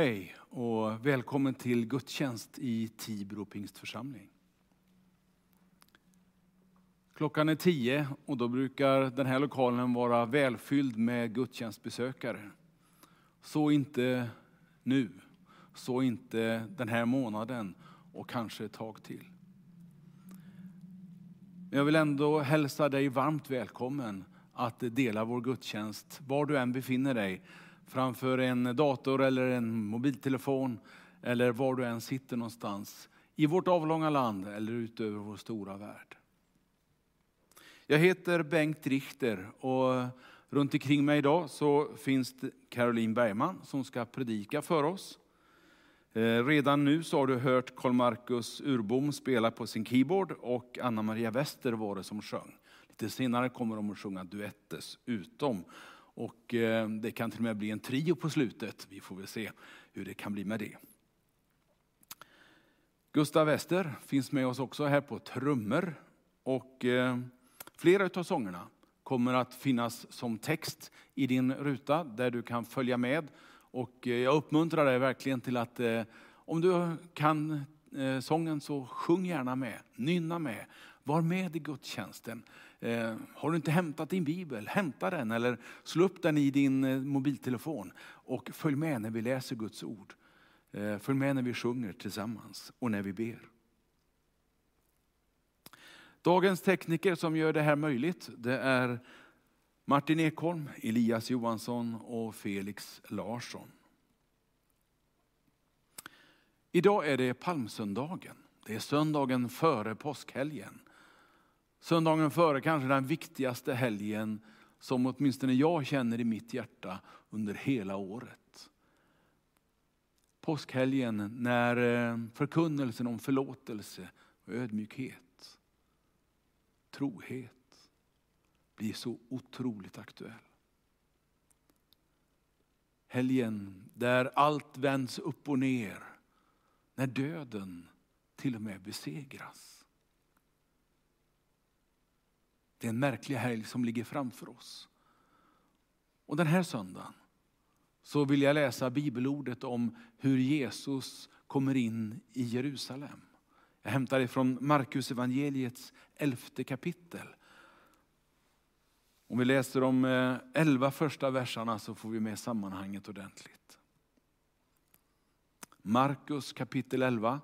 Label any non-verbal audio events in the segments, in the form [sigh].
Hej och välkommen till gudstjänst i Tibro pingstförsamling. Klockan är tio och då brukar den här lokalen vara välfylld med gudstjänstbesökare. Så inte nu, så inte den här månaden och kanske ett tag till. Men jag vill ändå hälsa dig varmt välkommen att dela vår gudstjänst var du än befinner dig. Framför en dator eller en mobiltelefon eller var du än sitter någonstans. I vårt avlånga land eller utöver vår stora värld. Jag heter Bengt Richter och runt omkring mig idag så finns det Caroline Bergman som ska predika för oss. Eh, redan nu så har du hört Karl Marcus Urbom spela på sin keyboard och Anna Maria Wester var det som sjöng. Lite senare kommer de att sjunga duettes utom. Och eh, det kan till och med bli en trio på slutet. Vi får väl se hur det kan bli med det. Gustav Wester finns med oss också här på trummor. Och eh, flera av sångerna kommer att finnas som text i din ruta där du kan följa med. Och eh, jag uppmuntrar dig verkligen till att om du kan sången så sjung gärna med, nynna med. Var med i gudstjänsten. Eh, har du inte hämtat din bibel, hämta den eller slå upp den i din eh, mobiltelefon och följ med när vi läser Guds ord. Eh, följ med när vi sjunger tillsammans och när vi ber. Dagens tekniker som gör det här möjligt det är Martin Ekholm, Elias Johansson och Felix Larsson. Idag är det palmsöndagen. Det är söndagen före påskhelgen. Söndagen före kanske den viktigaste helgen som åtminstone jag känner i mitt hjärta under hela året. Påskhelgen när eh, förkunnelsen om förlåtelse och ödmjukhet, trohet blir så otroligt aktuell. Helgen där allt vänds upp och ner, när döden till och med besegras. Det är en märklig helg som ligger framför oss. Och den här söndagen så vill jag läsa bibelordet om hur Jesus kommer in i Jerusalem. Jag hämtar det från Markus evangeliets elfte kapitel. Om vi läser de eh, elva första verserna så får vi med sammanhanget ordentligt. Markus kapitel 11.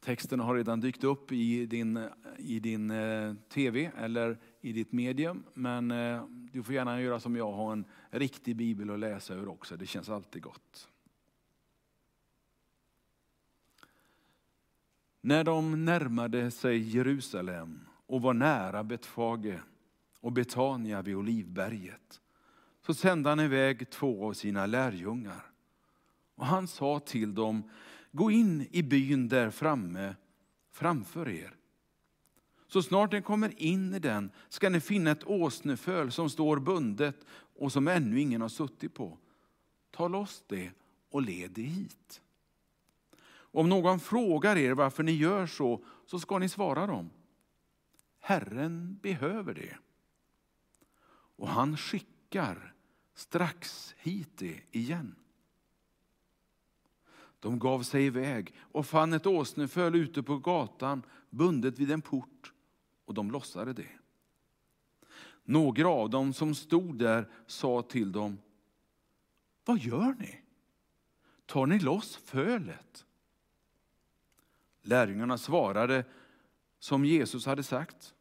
Texten har redan dykt upp i din, i din eh, tv eller i ditt medium. Men eh, du får gärna göra som jag, ha en riktig bibel att läsa ur också. Det känns alltid gott. När de närmade sig Jerusalem och var nära Betfage och Betania vid Olivberget så sände han iväg två av sina lärjungar. Och han sa till dem, gå in i byn där framme framför er. Så snart ni kommer in i den ska ni finna ett åsneföl som står bundet och som ännu ingen har suttit på. Ta loss det och led det hit. Om någon frågar er varför ni gör så, så ska ni svara dem. Herren behöver det. Och han skickar strax hit det igen. De gav sig iväg och fann ett åsneföl ute på gatan bundet vid en port och de lossade det. Några av dem som stod där sa till dem, vad gör ni? Tar ni loss fölet? Lärjungarna svarade som Jesus hade sagt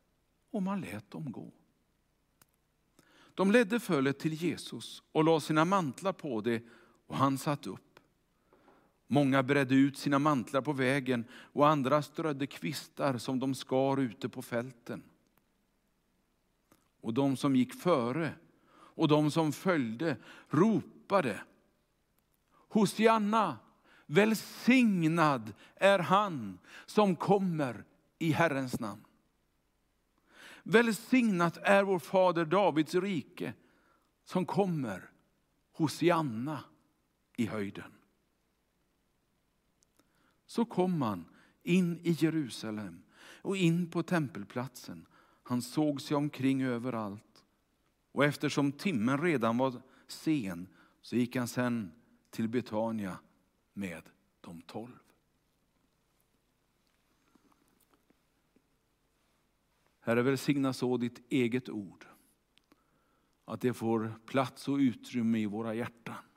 och man lät dem gå. De ledde fölet till Jesus och la sina mantlar på det och han satt upp. Många bredde ut sina mantlar på vägen och andra strödde kvistar som de skar ute på fälten. Och de som gick före och de som följde ropade Hosianna, välsignad är han som kommer i Herrens namn. Välsignat är vår fader Davids rike som kommer Hosianna i höjden. Så kom han in i Jerusalem och in på tempelplatsen. Han såg sig omkring överallt. Och eftersom timmen redan var sen så gick han sen till Betania med de tolv. Herre, välsigna så ditt eget ord. Att det får plats och utrymme i våra hjärtan.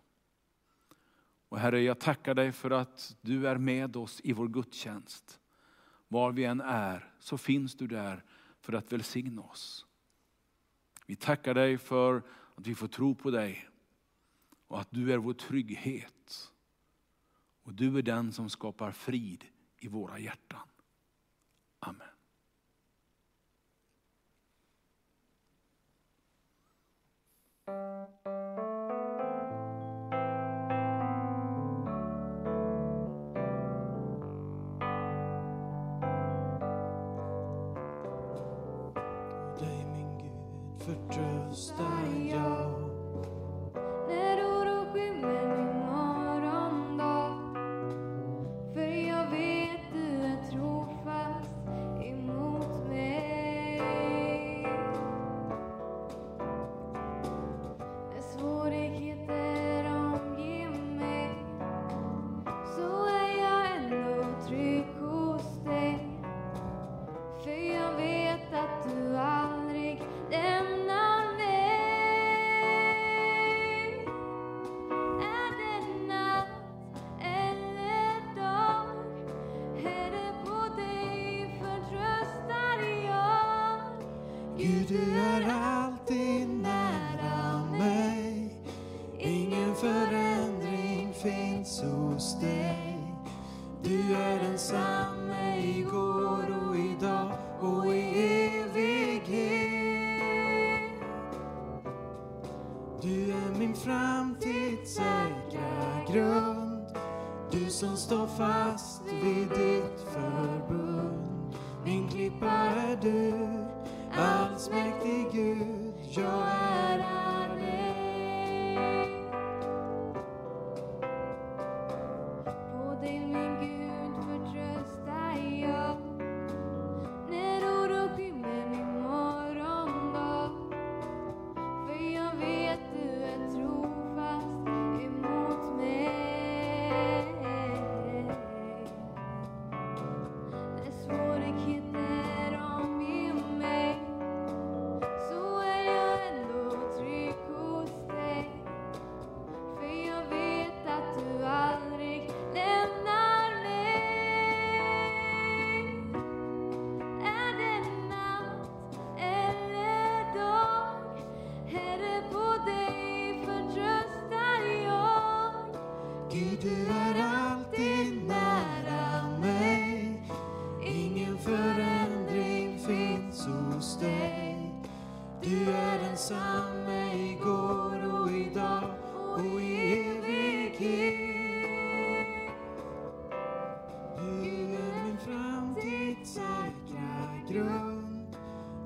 Och Herre, jag tackar dig för att du är med oss i vår gudstjänst. Var vi än är så finns du där för att välsigna oss. Vi tackar dig för att vi får tro på dig och att du är vår trygghet. Och du är den som skapar frid i våra hjärtan. Amen. Dig Gud förtröstar jag När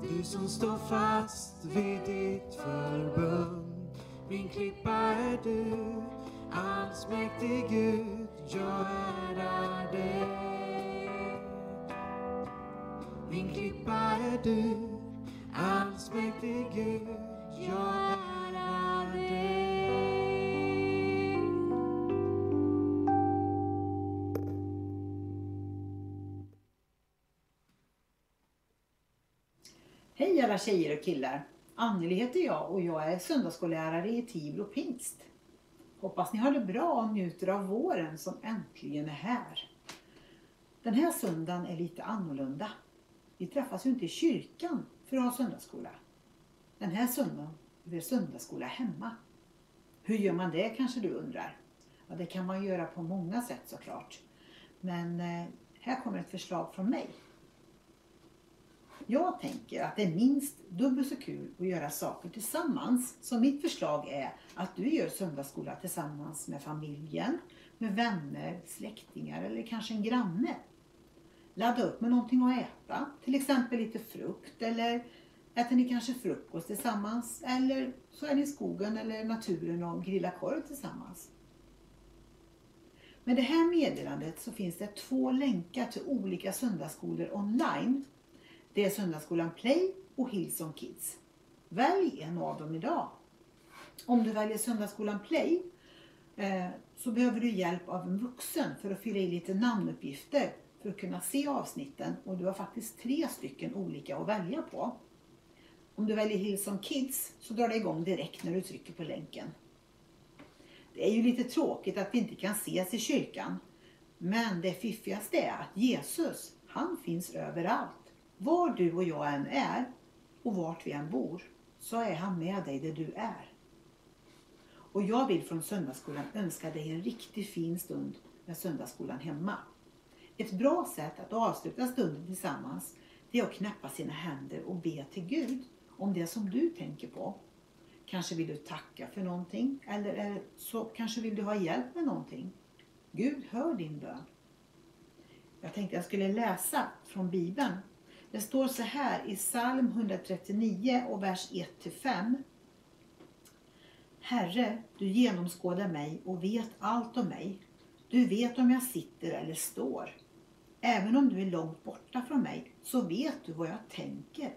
Du som står fast vid ditt förbund. Min klippa är du, allsmäktig Gud, jag ärar dig. Min klippa är du, allsmäktig Gud, jag Hej alla tjejer och killar! Anneli heter jag och jag är söndagsskollärare i Tibro pingst. Hoppas ni har det bra och njuter av våren som äntligen är här. Den här söndagen är lite annorlunda. Vi träffas ju inte i kyrkan för att ha söndagsskola. Den här söndagen är det söndagsskola hemma. Hur gör man det kanske du undrar? Ja, det kan man göra på många sätt såklart. Men eh, här kommer ett förslag från mig. Jag tänker att det är minst dubbelt så kul att göra saker tillsammans. Så mitt förslag är att du gör söndagsskola tillsammans med familjen, med vänner, släktingar eller kanske en granne. Ladda upp med någonting att äta, till exempel lite frukt eller äter ni kanske frukost tillsammans eller så är ni i skogen eller naturen och grillar korv tillsammans. Med det här meddelandet så finns det två länkar till olika söndagsskolor online det är Söndagsskolan Play och Hillsong Kids. Välj en av dem idag. Om du väljer Söndagsskolan Play eh, så behöver du hjälp av en vuxen för att fylla i lite namnuppgifter för att kunna se avsnitten och du har faktiskt tre stycken olika att välja på. Om du väljer Hillsong Kids så drar det igång direkt när du trycker på länken. Det är ju lite tråkigt att vi inte kan ses i kyrkan. Men det fiffigaste är att Jesus, han finns överallt. Var du och jag än är och vart vi än bor så är han med dig där du är. Och jag vill från Söndagsskolan önska dig en riktigt fin stund med Söndagsskolan hemma. Ett bra sätt att avsluta stunden tillsammans det är att knäppa sina händer och be till Gud om det som du tänker på. Kanske vill du tacka för någonting eller så kanske vill du ha hjälp med någonting. Gud hör din bön. Jag tänkte jag skulle läsa från Bibeln. Det står så här i psalm 139 och vers 1-5. Herre, du genomskådar mig och vet allt om mig. Du vet om jag sitter eller står. Även om du är långt borta från mig så vet du vad jag tänker.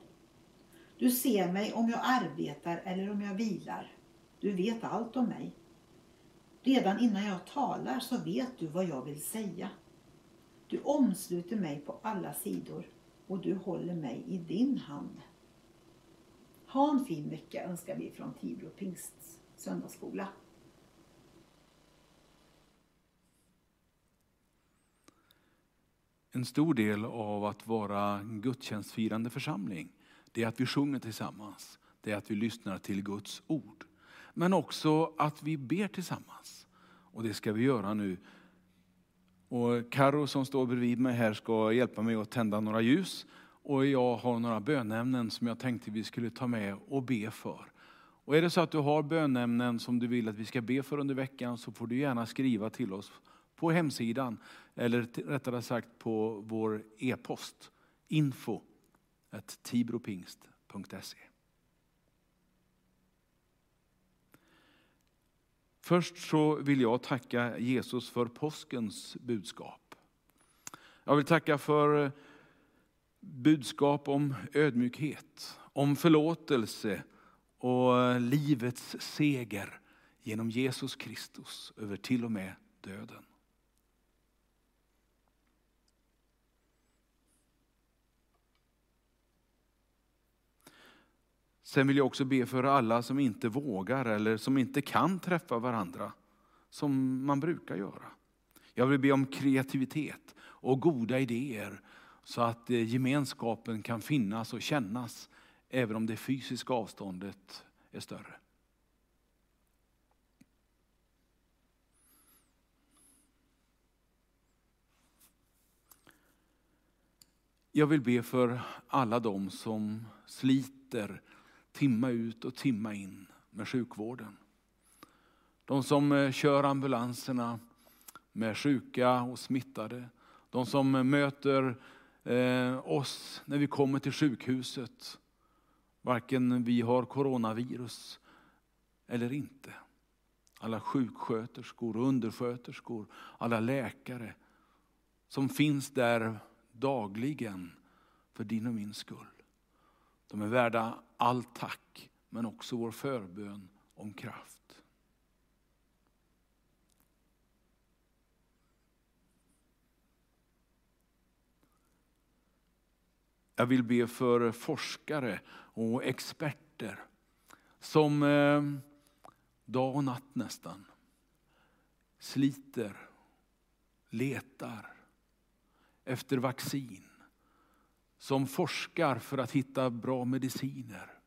Du ser mig om jag arbetar eller om jag vilar. Du vet allt om mig. Redan innan jag talar så vet du vad jag vill säga. Du omsluter mig på alla sidor och du håller mig i din hand. Ha en fin vecka önskar vi från Tibro Pingsts söndagsskola. En stor del av att vara en gudstjänstfirande församling, det är att vi sjunger tillsammans. Det är att vi lyssnar till Guds ord. Men också att vi ber tillsammans. Och det ska vi göra nu. Och Karo som står bredvid mig här ska hjälpa mig att tända några ljus. Och jag har några bönämnen som jag tänkte vi skulle ta med och be för. Och är det så att du har bönämnen som du vill att vi ska be för under veckan så får du gärna skriva till oss på hemsidan eller rättare sagt på vår e-post info tibropingst.se. Först så vill jag tacka Jesus för påskens budskap. Jag vill tacka för budskap om ödmjukhet, om förlåtelse och livets seger genom Jesus Kristus över till och med döden. Sen vill jag också be för alla som inte vågar eller som inte kan träffa varandra som man brukar göra. Jag vill be om kreativitet och goda idéer så att eh, gemenskapen kan finnas och kännas även om det fysiska avståndet är större. Jag vill be för alla de som sliter timma ut och timma in med sjukvården. De som eh, kör ambulanserna med sjuka och smittade. De som eh, möter eh, oss när vi kommer till sjukhuset. Varken vi har coronavirus eller inte. Alla sjuksköterskor och undersköterskor, alla läkare som finns där dagligen för din och min skull. De är värda all tack, men också vår förbön om kraft. Jag vill be för forskare och experter som eh, dag och natt nästan sliter, letar efter vaccin. Som forskar för att hitta bra mediciner.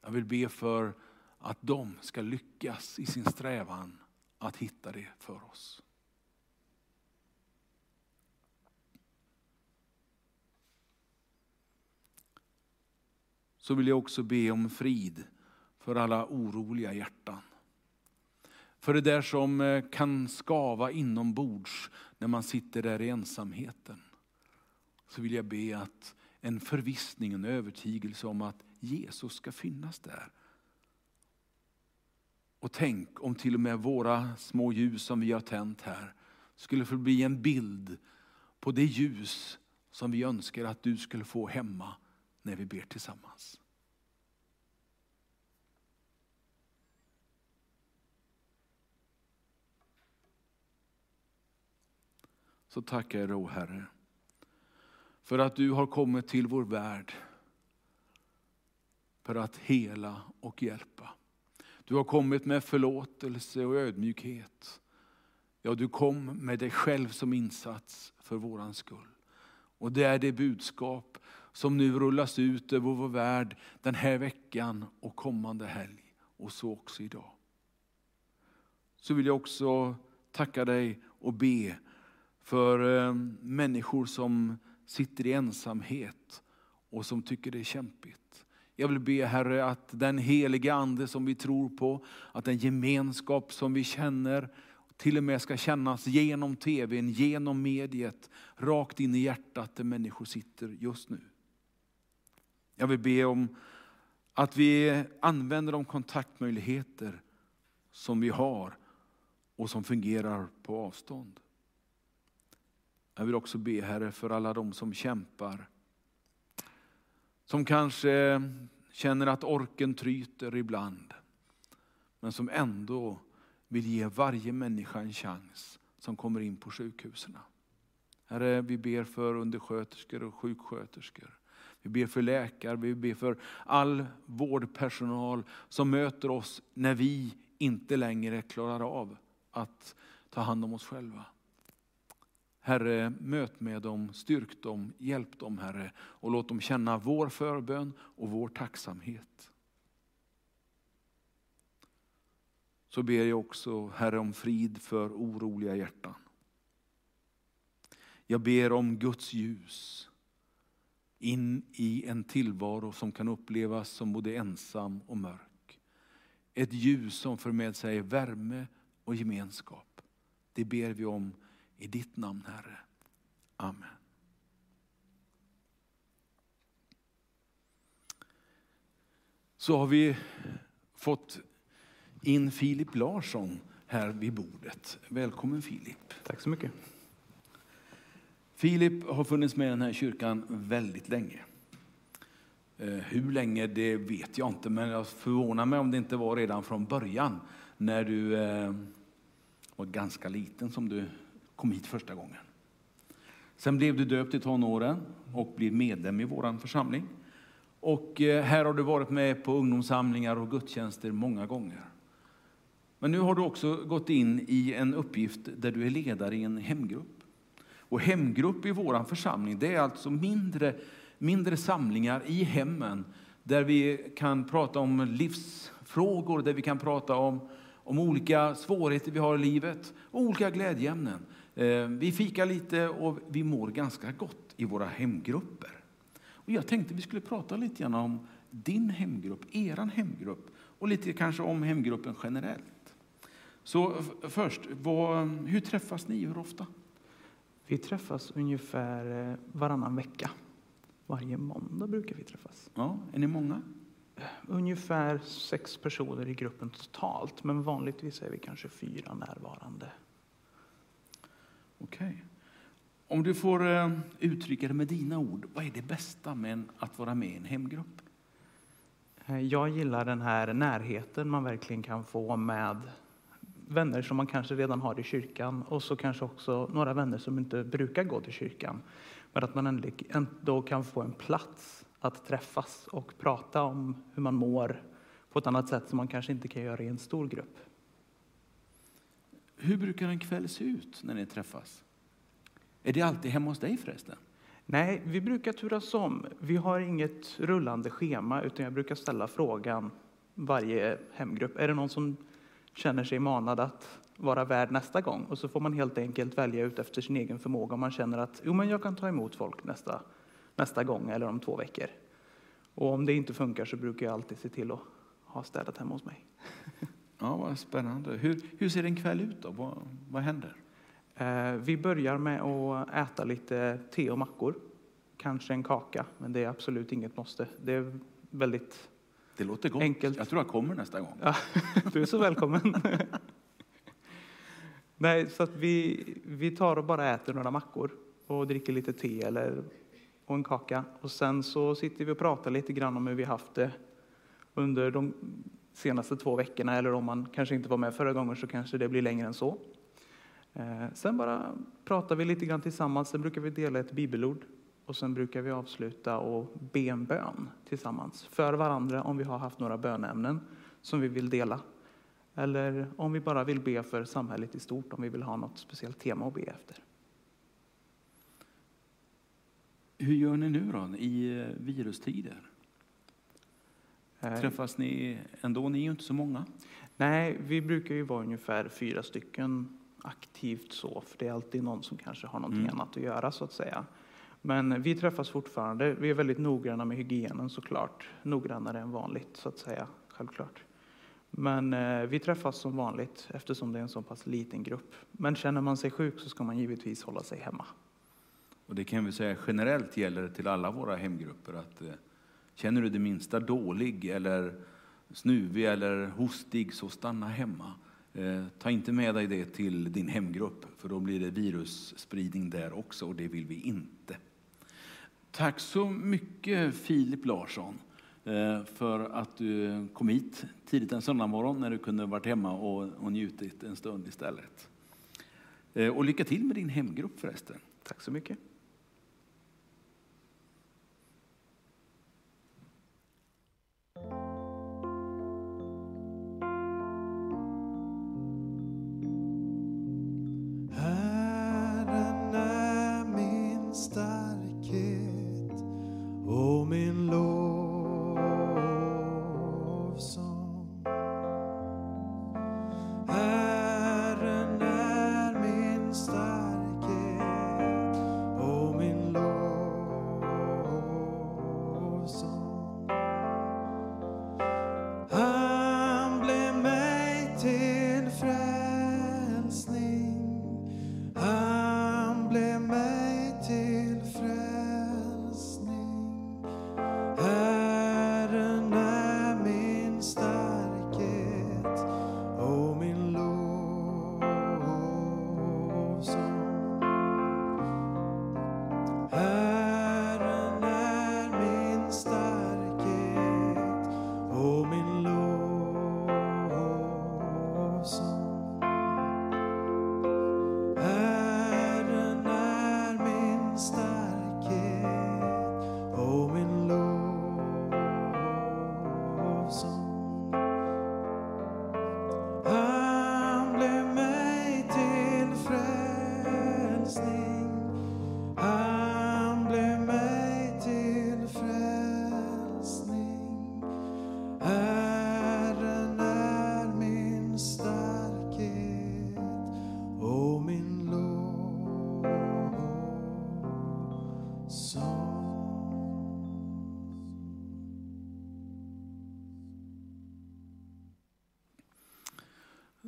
Jag vill be för att de ska lyckas i sin strävan att hitta det för oss. Så vill jag också be om frid för alla oroliga hjärtan. För det där som eh, kan skava inombords när man sitter där i ensamheten. Så vill jag be att en förvissning, en övertygelse om att Jesus ska finnas där. Och tänk om till och med våra små ljus som vi har tänt här skulle få bli en bild på det ljus som vi önskar att du skulle få hemma när vi ber tillsammans. Så tackar jag då Herre för att du har kommit till vår värld för att hela och hjälpa. Du har kommit med förlåtelse och ödmjukhet. Ja, du kom med dig själv som insats för våran skull. Och det är det budskap som nu rullas ut över vår värld den här veckan och kommande helg. Och så också idag. Så vill jag också tacka dig och be för eh, människor som sitter i ensamhet och som tycker det är kämpigt. Jag vill be Herre att den heliga Ande som vi tror på, att den gemenskap som vi känner, till och med ska kännas genom tvn, genom mediet, rakt in i hjärtat där människor sitter just nu. Jag vill be om att vi använder de kontaktmöjligheter som vi har och som fungerar på avstånd. Jag vill också be Herre för alla de som kämpar. Som kanske känner att orken tryter ibland. Men som ändå vill ge varje människa en chans som kommer in på sjukhusen. Herre, vi ber för undersköterskor och sjuksköterskor. Vi ber för läkare, vi ber för all vårdpersonal som möter oss när vi inte längre klarar av att ta hand om oss själva. Herre, möt med dem, styrk dem, hjälp dem Herre och låt dem känna vår förbön och vår tacksamhet. Så ber jag också Herre om frid för oroliga hjärtan. Jag ber om Guds ljus in i en tillvaro som kan upplevas som både ensam och mörk. Ett ljus som för med sig värme och gemenskap. Det ber vi om i ditt namn Herre. Amen. Så har vi fått in Filip Larsson här vid bordet. Välkommen Filip. Tack så mycket. Filip har funnits med i den här kyrkan väldigt länge. Eh, Hur länge det vet jag inte, men jag förvånar mig om det inte var redan från början när du eh, var ganska liten som du kom hit första gången. Sen blev du döpt i tonåren och blev medlem i vår församling. Och eh, här har du varit med på ungdomssamlingar och gudstjänster många gånger. Men nu har du också gått in i en uppgift där du är ledare i en hemgrupp. Och hemgrupp i vår församling, det är alltså mindre, mindre samlingar i hemmen där vi kan prata om livsfrågor, där vi kan prata om, om olika svårigheter vi har i livet och olika glädjeämnen. Eh, Vi fikar lite och vi mår ganska gott i våra hemgrupper. Och jag tänkte vi skulle prata lite grann om din hemgrupp, eran hemgrupp och lite kanske om hemgruppen generellt. Så först, vad, hur träffas ni? Hur ofta? Vi träffas ungefär eh, varannan vecka. Varje måndag brukar vi träffas. Ja, är ni många? Ungefär sex personer i gruppen totalt, men vanligtvis är vi kanske fyra närvarande. Okej. Om du får eh, uttrycka det med dina ord, vad är det bästa med att vara med i en hemgrupp? Eh, jag gillar den här närheten man verkligen kan få med vänner som man kanske redan har i kyrkan och så kanske också några vänner som inte brukar gå till kyrkan. Men att man ändå kan få en plats att träffas och prata om hur man mår på ett annat sätt som man kanske inte kan göra i en stor grupp. Hur brukar en kväll se ut när ni träffas? Är det alltid hemma hos dig förresten? Nej, vi brukar turas om. Vi har inget rullande schema utan jag brukar ställa frågan varje hemgrupp. Är det någon som känner sig manad att vara värd nästa gång? Och så får man helt enkelt välja ut efter sin egen förmåga om man känner att jo, men jag kan ta emot folk nästa, nästa gång eller om två veckor. Och om det inte funkar så brukar jag alltid se till att ha städat hemma hos mig. [laughs] Ja, vad spännande. Hur, hur ser en kväll ut då? Vad, vad händer? Eh, Vi börjar med att äta lite te och mackor. Kanske en kaka, men det är absolut inget måste. Det är väldigt Det låter gott. Enkelt. Jag tror jag kommer nästa gång. Ja, [laughs] du är så välkommen. [laughs] Nej, så vi, vi tar och bara äter några mackor och dricker lite te eller, och en kaka. Och sen så sitter vi och pratar lite grann om hur vi haft det under de senaste två veckorna. Eller om man kanske inte var med förra gången så kanske det blir längre än så. Eh, sen bara pratar vi lite grann tillsammans. Sen brukar vi dela ett bibelord. Och sen brukar vi avsluta och be en bön tillsammans för varandra om vi har haft några bönämnen som vi vill dela. Eller om vi bara vill be för samhället i stort, om vi vill ha något speciellt tema att be efter. Hur gör ni nu då i virustider? Eh, Träffas ni ändå? Ni är ju inte så många. Nej, vi brukar ju vara ungefär fyra stycken aktivt så, för det är alltid någon som kanske har någonting Mm. annat att göra så att säga. Men vi träffas fortfarande. Vi är väldigt noggranna med hygienen såklart. Noggrannare än vanligt så att säga, självklart. Men eh, vi träffas som vanligt eftersom det är en så pass liten grupp. Men känner man sig sjuk så ska man givetvis hålla sig hemma. Och det kan vi säga generellt gäller till alla våra hemgrupper att eh, känner du dig minsta dålig eller snuvig eller hostig så stanna hemma. Eh, ta inte med dig det till din hemgrupp för då blir det virusspridning där också och det vill vi inte. Tack så mycket Filip Larsson eh, för att du kom hit tidigt en söndagmorgon när du kunde varit hemma och, och njutit en stund istället. Eh, och lycka till med din hemgrupp förresten. Tack så mycket.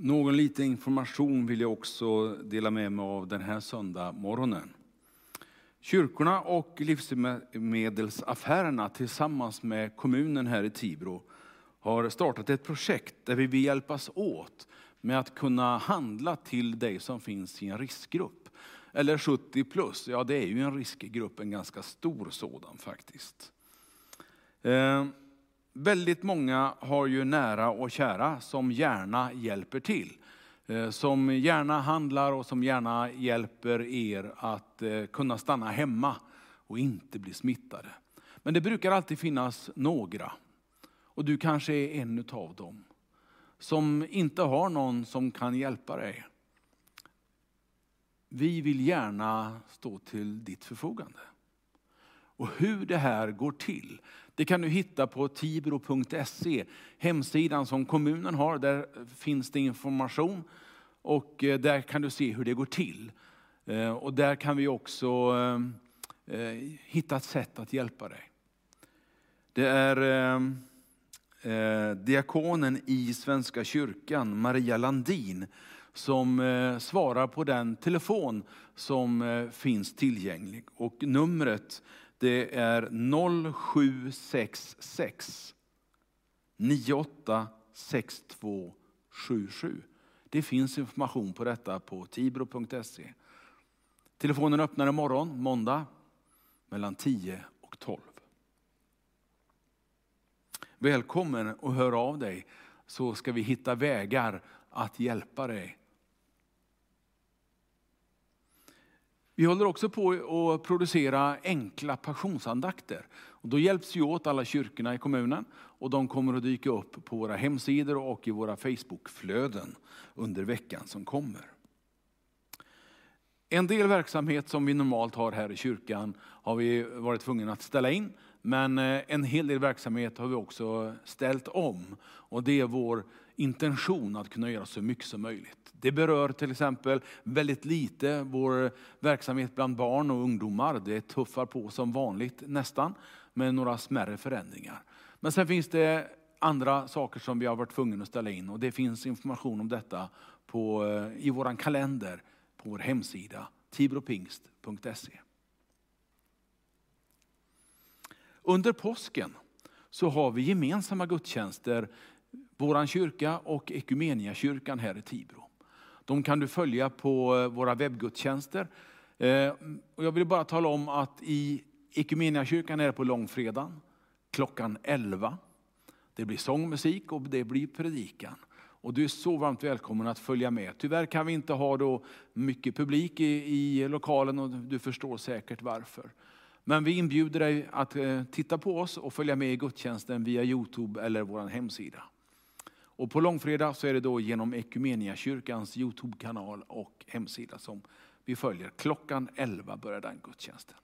Någon liten information vill jag också dela med mig av den här söndag morgonen. Kyrkorna och livsmedelsaffärerna tillsammans med kommunen här i Tibro har startat ett projekt där vi vill hjälpas åt med att kunna handla till dig som finns i en riskgrupp. Eller 70 plus, ja det är ju en riskgrupp, en ganska stor sådan faktiskt. Eh, väldigt många har ju nära och kära som gärna hjälper till. Eh, som gärna handlar och som gärna hjälper er att eh, kunna stanna hemma och inte bli smittade. Men det brukar alltid finnas några, och du kanske är en av dem, som inte har någon som kan hjälpa dig. Vi vill gärna stå till ditt förfogande. Och hur det här går till, det kan du hitta på tibro.se, hemsidan som kommunen har. Där finns det information och eh, där kan du se hur det går till. Eh, och där kan vi också eh, hitta ett sätt att hjälpa dig. Det är diakonen i Svenska kyrkan, Maria Landin, som svarar på den telefon som finns tillgänglig. Och numret det är 0766 98 6277. Det finns information på detta på tibro.se. Telefonen öppnar imorgon, måndag, mellan 10 och 12. Välkommen och hör av dig så ska vi hitta vägar att hjälpa dig. Vi håller också på att producera enkla passionsandakter. Och då hjälps vi åt alla kyrkorna i kommunen och de kommer att dyka upp på våra hemsidor och i våra Facebookflöden under veckan som kommer. En del verksamhet som vi normalt har här i kyrkan har vi varit tvungna att ställa in. Men eh, en hel del verksamhet har vi också ställt om. Och det är vår intention att kunna göra så mycket som möjligt. Det berör till exempel väldigt lite vår verksamhet bland barn och ungdomar. Det tuffar på som vanligt nästan, med några smärre förändringar. Men sen finns det andra saker som vi har varit tvungna att ställa in och det finns information om detta på, eh, i vår kalender på vår hemsida tibropingst.se. Under påsken så har vi gemensamma gudstjänster, vår kyrka och kyrkan här i Tibro. De kan du följa på eh, våra webbgudstjänster. Eh, jag vill bara tala om att i kyrkan är det på långfredagen klockan 11. Det blir sångmusik och det blir predikan. Och du är så varmt välkommen att följa med. Tyvärr kan vi inte ha då mycket publik i, i lokalen och du förstår säkert varför. Men vi inbjuder dig att eh, titta på oss och följa med i gudstjänsten via Youtube eller vår hemsida. Och på långfredag så är det då genom Ekumeniakyrkans Youtube-kanal och hemsida som vi följer. Klockan 11 börjar den gudstjänsten.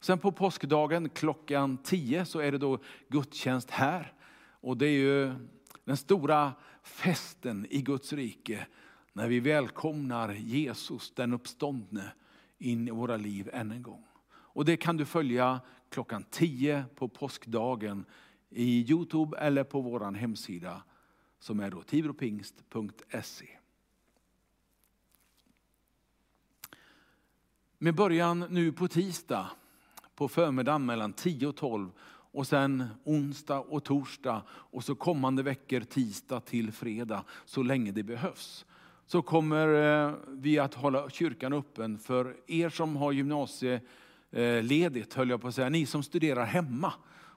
Sen på påskdagen klockan 10 så är det då gudstjänst här. Och det är ju den stora festen i Guds rike när vi välkomnar Jesus, den uppståndne, in i våra liv än en gång. Och det kan du följa klockan 10 på påskdagen i Youtube eller på vår hemsida som är då tibropingst.se. Med början nu på tisdag på förmiddagen mellan 10 och 12 och sen onsdag och torsdag och så kommande veckor tisdag till fredag så länge det behövs. Så kommer eh, vi att hålla kyrkan öppen för er som har gymnasieledigt, höll jag på att säga, ni som studerar hemma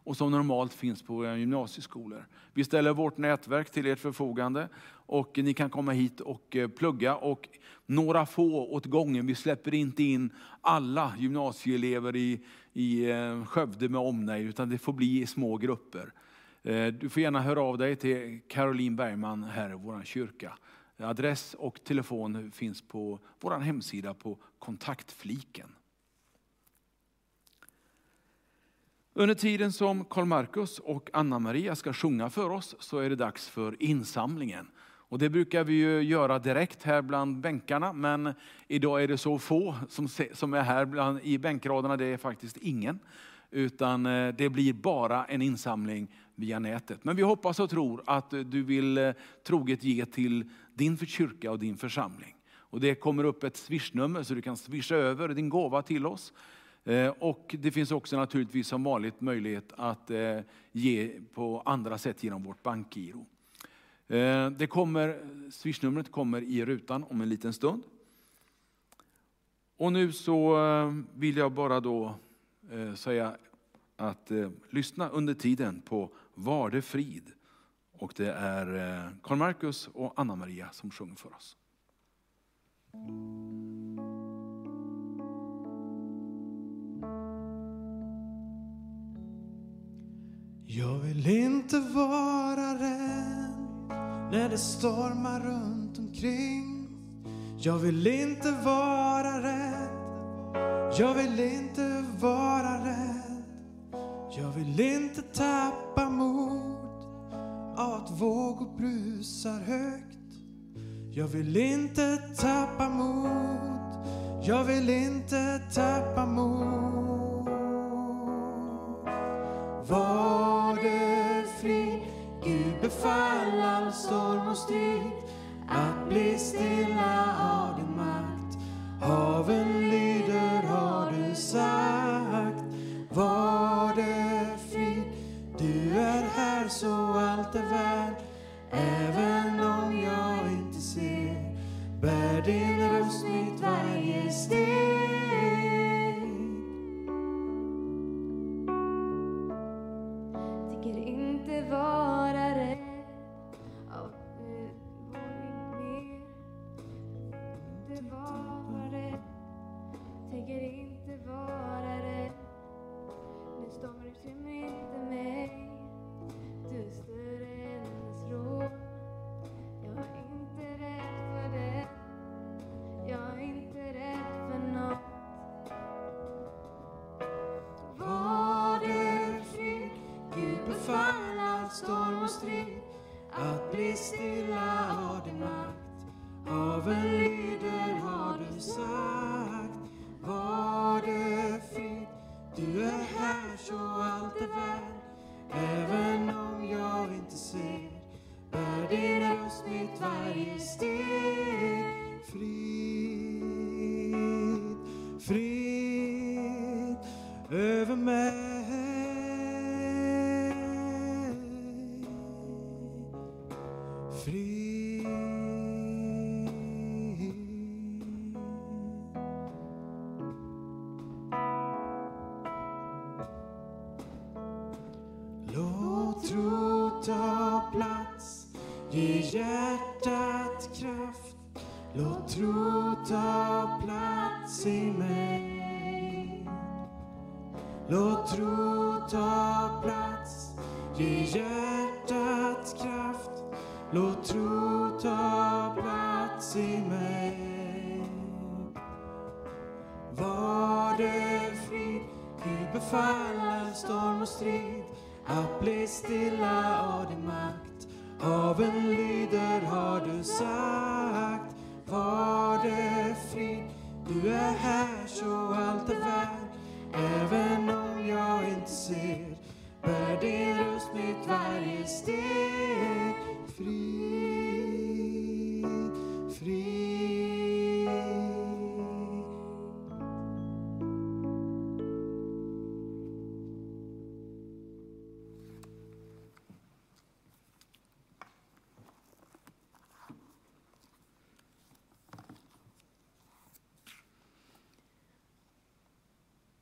och som normalt finns på våra gymnasieskolor. Vi ställer vårt nätverk till ert förfogande och ni kan komma hit och eh, plugga. Och några få åt gången. Vi släpper inte in alla gymnasieelever i, i eh, Skövde med omnejd, utan det får bli i små grupper. Eh, du får gärna höra av dig till Caroline Bergman här i vår kyrka. Adress och telefon finns på vår hemsida på kontaktfliken. Under tiden som Karl Markus och Anna-Maria ska sjunga för oss så är det dags för insamlingen. Och det brukar vi ju göra direkt här bland bänkarna, men idag är det så få som, som är här bland, i bänkraderna, det är faktiskt ingen. Utan eh, det blir bara en insamling via nätet. Men vi hoppas och tror att du vill eh, troget ge till din kyrka och din församling. Och det kommer upp ett swishnummer så du kan swisha över din gåva till oss. Eh, och det finns också naturligtvis som vanligt möjlighet att eh, ge på andra sätt genom vårt bankgiro. Eh, det kommer, swishnumret kommer i rutan om en liten stund. Och nu så vill jag bara då säga att lyssna under tiden på Var det frid. Och det är Karl-Marcus och Anna-Maria som sjunger för oss. Jag vill inte vara rädd när det stormar runt omkring. Jag vill inte vara rädd. Jag vill inte vara rädd. Jag vill inte tappa mod av att vågor brusar högt. Jag vill inte tappa mod. Jag vill inte tappa mod. Var det Gud befall all storm och strid att bli stilla av din makt. Haven lyder har du sagt. Var det frid, du är här så allt är väl. Även om jag inte ser, bär din röst mitt varje steg.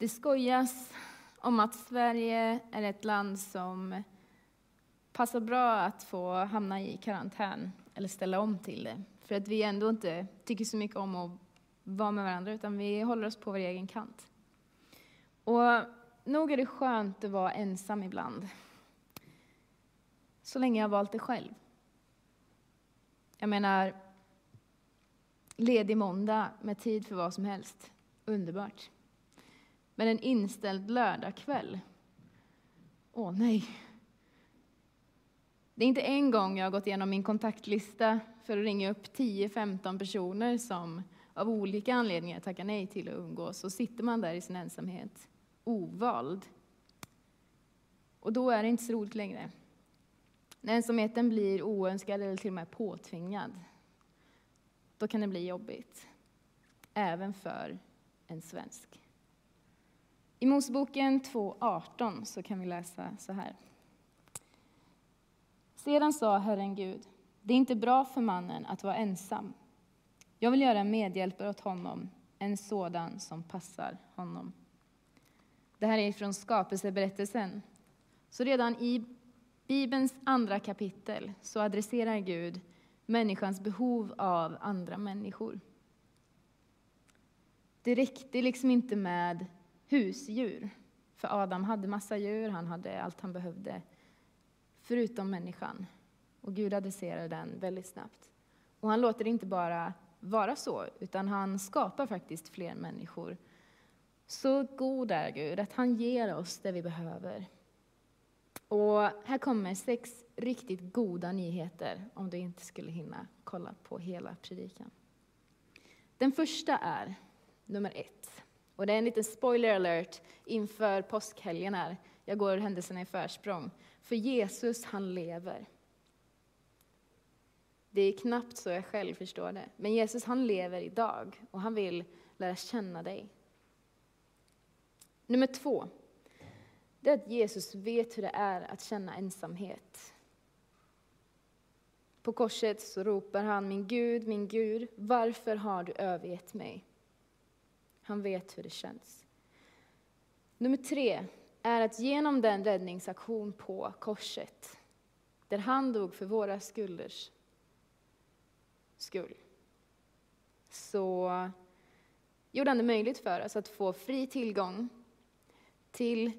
Det skojas om att Sverige är ett land som passar bra att få hamna i karantän eller ställa om till det. För att vi ändå inte tycker så mycket om att vara med varandra utan vi håller oss på vår egen kant. Och nog är det skönt att vara ensam ibland. Så länge jag har valt det själv. Jag menar, ledig måndag med tid för vad som helst. Underbart. Men en inställd lördagkväll? Åh nej. Det är inte en gång jag har gått igenom min kontaktlista för att ringa upp 10-15 personer som av olika anledningar tackar nej till att umgås. Och sitter man där i sin ensamhet, ovald. Och då är det inte så roligt längre. När ensamheten blir oönskad eller till och med påtvingad, då kan det bli jobbigt. Även för en svensk. I Moseboken 2.18 så kan vi läsa så här. Sedan sa Herren Gud, det är inte bra för mannen att vara ensam. Jag vill göra en medhjälpare åt honom, en sådan som passar honom. Det här är från skapelseberättelsen. Så redan i Bibelns andra kapitel så adresserar Gud människans behov av andra människor. Det räckte liksom inte med husdjur, för Adam hade massa djur, han hade allt han behövde, förutom människan. Och Gud adresserar den väldigt snabbt. Och han låter det inte bara vara så, utan han skapar faktiskt fler människor. Så god är Gud att han ger oss det vi behöver. Och här kommer sex riktigt goda nyheter om du inte skulle hinna kolla på hela predikan. Den första är nummer ett. Och det är en liten spoiler alert inför påskhelgen här. Jag går händelserna i försprång. För Jesus, han lever. Det är knappt så jag själv förstår det. Men Jesus, han lever idag och han vill lära känna dig. Nummer två, det är att Jesus vet hur det är att känna ensamhet. På korset så ropar han, min Gud, min Gud, varför har du övergett mig? Han vet hur det känns. Nummer tre är att genom den räddningsaktion på korset, där han dog för våra skulders skull, så gjorde han det möjligt för oss att få fri tillgång till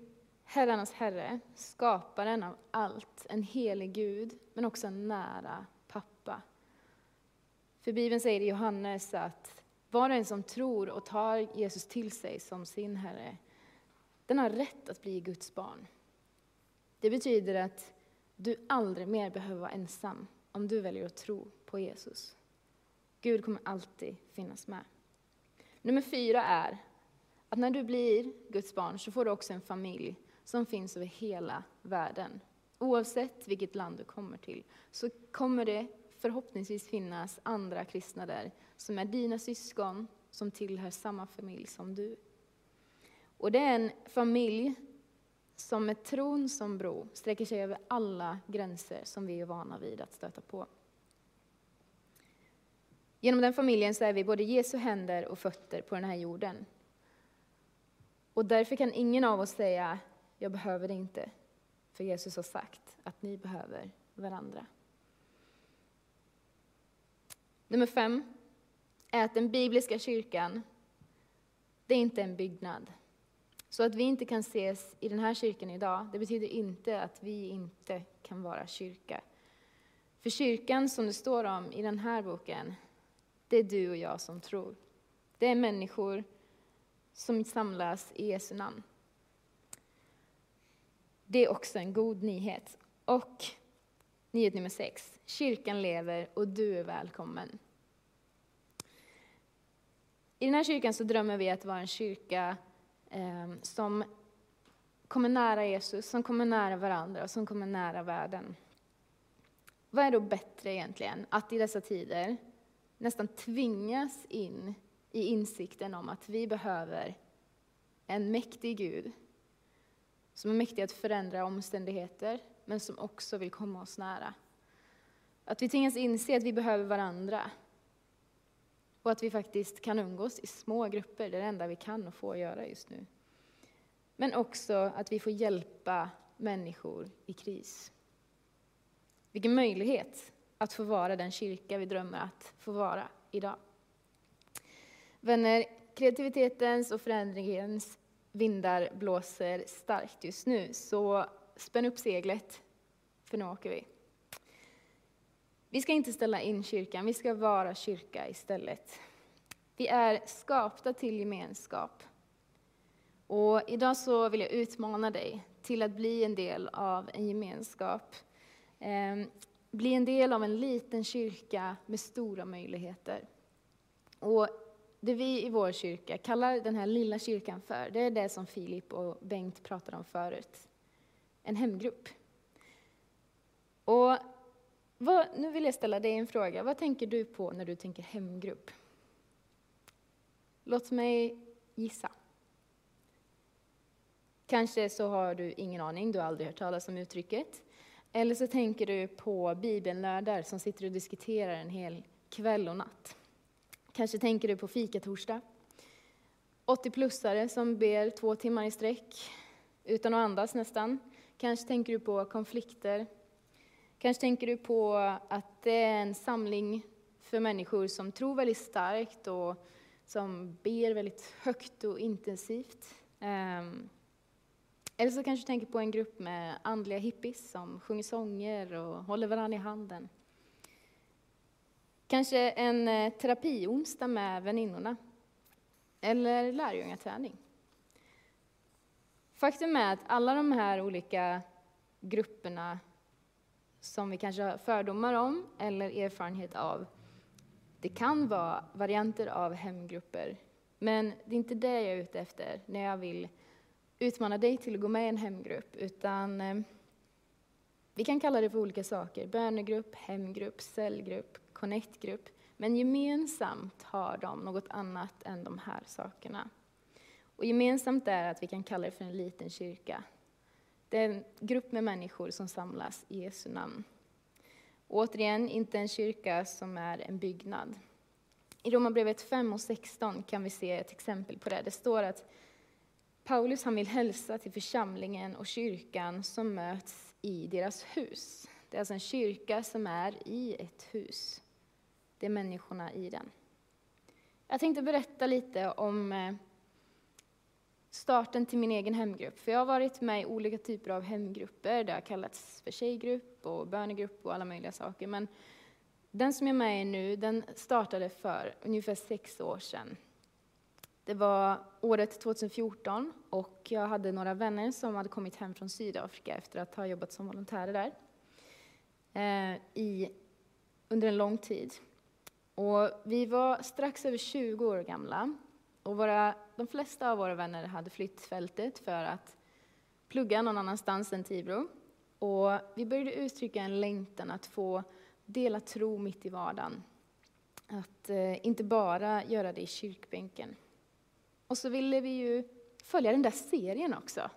herrarnas herre, skaparen av allt, en helig Gud, men också en nära pappa. För Bibeln säger i Johannes att var och en som tror och tar Jesus till sig som sin Herre, den har rätt att bli Guds barn. Det betyder att du aldrig mer behöver vara ensam om du väljer att tro på Jesus. Gud kommer alltid finnas med. Nummer fyra är att när du blir Guds barn så får du också en familj som finns över hela världen. Oavsett vilket land du kommer till så kommer det förhoppningsvis finnas andra kristna där som är dina syskon, som tillhör samma familj som du. Och det är en familj som med tron som bro sträcker sig över alla gränser som vi är vana vid att stöta på. Genom den familjen så är vi både Jesu händer och fötter på den här jorden. Och därför kan ingen av oss säga, jag behöver det inte. För Jesus har sagt att ni behöver varandra. Nummer fem är att den bibliska kyrkan, det är inte en byggnad. Så att vi inte kan ses i den här kyrkan idag, det betyder inte att vi inte kan vara kyrka. För kyrkan som det står om i den här boken, det är du och jag som tror. Det är människor som samlas i Jesu namn. Det är också en god nyhet. Och nyhet nummer sex, kyrkan lever och du är välkommen. I den här kyrkan så drömmer vi att vara en kyrka eh, som kommer nära Jesus, som kommer nära varandra och som kommer nära världen. Vad är då bättre egentligen? Att i dessa tider nästan tvingas in i insikten om att vi behöver en mäktig Gud som är mäktig att förändra omständigheter, men som också vill komma oss nära. Att vi tvingas inse att vi behöver varandra och att vi faktiskt kan umgås i små grupper, det är det enda vi kan och får göra just nu. Men också att vi får hjälpa människor i kris. Vilken möjlighet att få vara den kyrka vi drömmer att få vara idag. Vänner, kreativitetens och förändringens vindar blåser starkt just nu, så spänn upp seglet, för nu åker vi. Vi ska inte ställa in kyrkan, vi ska vara kyrka istället. Vi är skapta till gemenskap. Och idag så vill jag utmana dig till att bli en del av en gemenskap. Ehm, bli en del av en liten kyrka med stora möjligheter. Och det vi i vår kyrka kallar den här lilla kyrkan för, det är det som Filip och Bengt pratade om förut. En hemgrupp. Och vad, nu vill jag ställa dig en fråga. Vad tänker du på när du tänker hemgrupp? Låt mig gissa. Kanske så har du ingen aning, du har aldrig hört talas om uttrycket. Eller så tänker du på bibelnördar som sitter och diskuterar en hel kväll och natt. Kanske tänker du på fikatorsdag. 80-plussare som ber två timmar i sträck utan att andas nästan. Kanske tänker du på konflikter. Kanske tänker du på att det är en samling för människor som tror väldigt starkt och som ber väldigt högt och intensivt. Ehm, eller så kanske du tänker på en grupp med andliga hippies som sjunger sånger och håller varandra i handen. Kanske en eh, terapionsdag med väninnorna. Eller lärjungaträning. Faktum är att alla de här olika grupperna som vi kanske har fördomar om eller erfarenhet av, det kan vara varianter av hemgrupper. Men det är inte det jag är ute efter när jag vill utmana dig till att gå med i en hemgrupp, utan eh, vi kan kalla det för olika saker. Bönegrupp, hemgrupp, cellgrupp, connectgrupp. Men gemensamt har de något annat än de här sakerna. Och gemensamt är att vi kan kalla det för en liten kyrka. Det är en grupp med människor som samlas i Jesu namn. Och återigen, inte en kyrka som är en byggnad. I Romarbrevet 5 och 16 kan vi se ett exempel på det. Det står att Paulus han vill hälsa till församlingen och kyrkan som möts i deras hus. Det är alltså en kyrka som är i ett hus. Det är människorna i den. Jag tänkte berätta lite om eh, starten till min egen hemgrupp. För jag har varit med i olika typer av hemgrupper. Det har kallats för tjejgrupp och bönegrupp och alla möjliga saker. Men den som jag är med i nu, den startade för ungefär sex år sedan. Det var året 2014 och jag hade några vänner som hade kommit hem från Sydafrika efter att ha jobbat som volontärer där eh, i, under en lång tid. Och vi var strax över 20 år gamla och våra, de flesta av våra vänner hade flytt fältet för att plugga någon annanstans än Tibro. Och vi började uttrycka en längtan att få dela tro mitt i vardagen. Att eh, inte bara göra det i kyrkbänken. Och så ville vi ju följa den där serien också.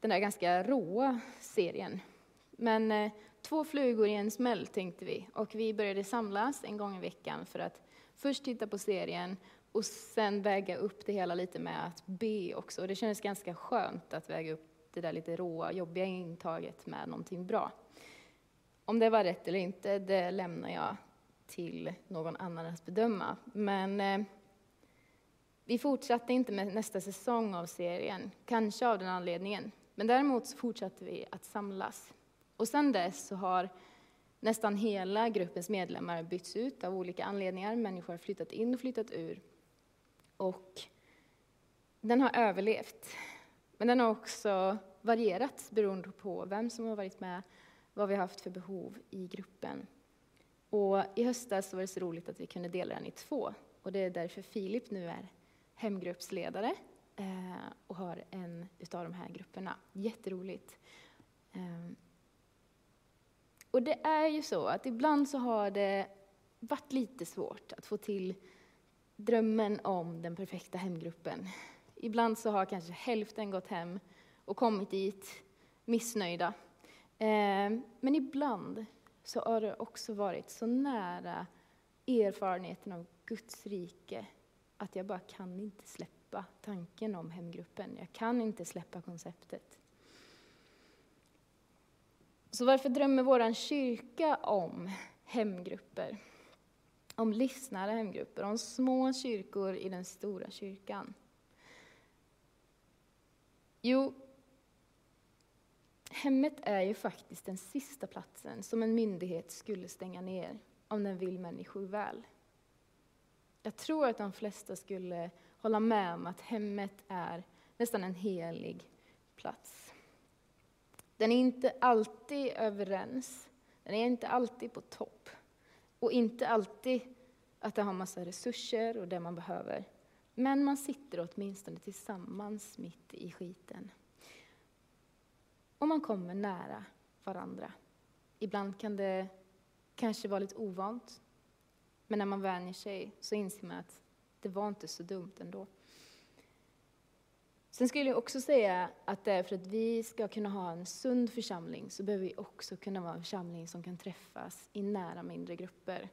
Den där ganska råa serien. Men eh, två flugor i en smäll tänkte vi. Och vi började samlas en gång i veckan för att först titta på serien och sen väga upp det hela lite med att be också. Och det kändes ganska skönt att väga upp det där lite råa, jobbiga intaget med någonting bra. Om det var rätt eller inte, det lämnar jag till någon annan att bedöma. Men eh, vi fortsatte inte med nästa säsong av serien, kanske av den anledningen. Men däremot så fortsatte vi att samlas. Och sen dess så har nästan hela gruppens medlemmar bytts ut av olika anledningar. Människor har flyttat in och flyttat ur. Och den har överlevt. Men den har också varierat beroende på vem som har varit med, vad vi har haft för behov i gruppen. Och i höstas var det så roligt att vi kunde dela den i två. Och det är därför Filip nu är hemgruppsledare eh, och har en utav de här grupperna. Jätteroligt. Ehm, och det är ju så att ibland så har det varit lite svårt att få till drömmen om den perfekta hemgruppen. Ibland så har kanske hälften gått hem och kommit dit missnöjda. Eh, men ibland så har det också varit så nära erfarenheten av Guds rike att jag bara kan inte släppa tanken om hemgruppen. Jag kan inte släppa konceptet. Så varför drömmer vår kyrka om hemgrupper? Om livsnära hemgrupper, om små kyrkor i den stora kyrkan? Jo, hemmet är ju faktiskt den sista platsen som en myndighet skulle stänga ner om den vill människor väl. Jag tror att de flesta skulle hålla med om att hemmet är nästan en helig plats. Den är inte alltid överens, den är inte alltid på topp och inte alltid att det har massa resurser och det man behöver. Men man sitter åtminstone tillsammans mitt i skiten. Och man kommer nära varandra. ibland kan det kanske vara lite ovant. Men när man vänjer sig så inser man att det var inte så dumt ändå. Sen skulle jag också säga att det är för att vi ska kunna ha en sund församling så behöver vi också kunna vara en församling som kan träffas i nära mindre grupper.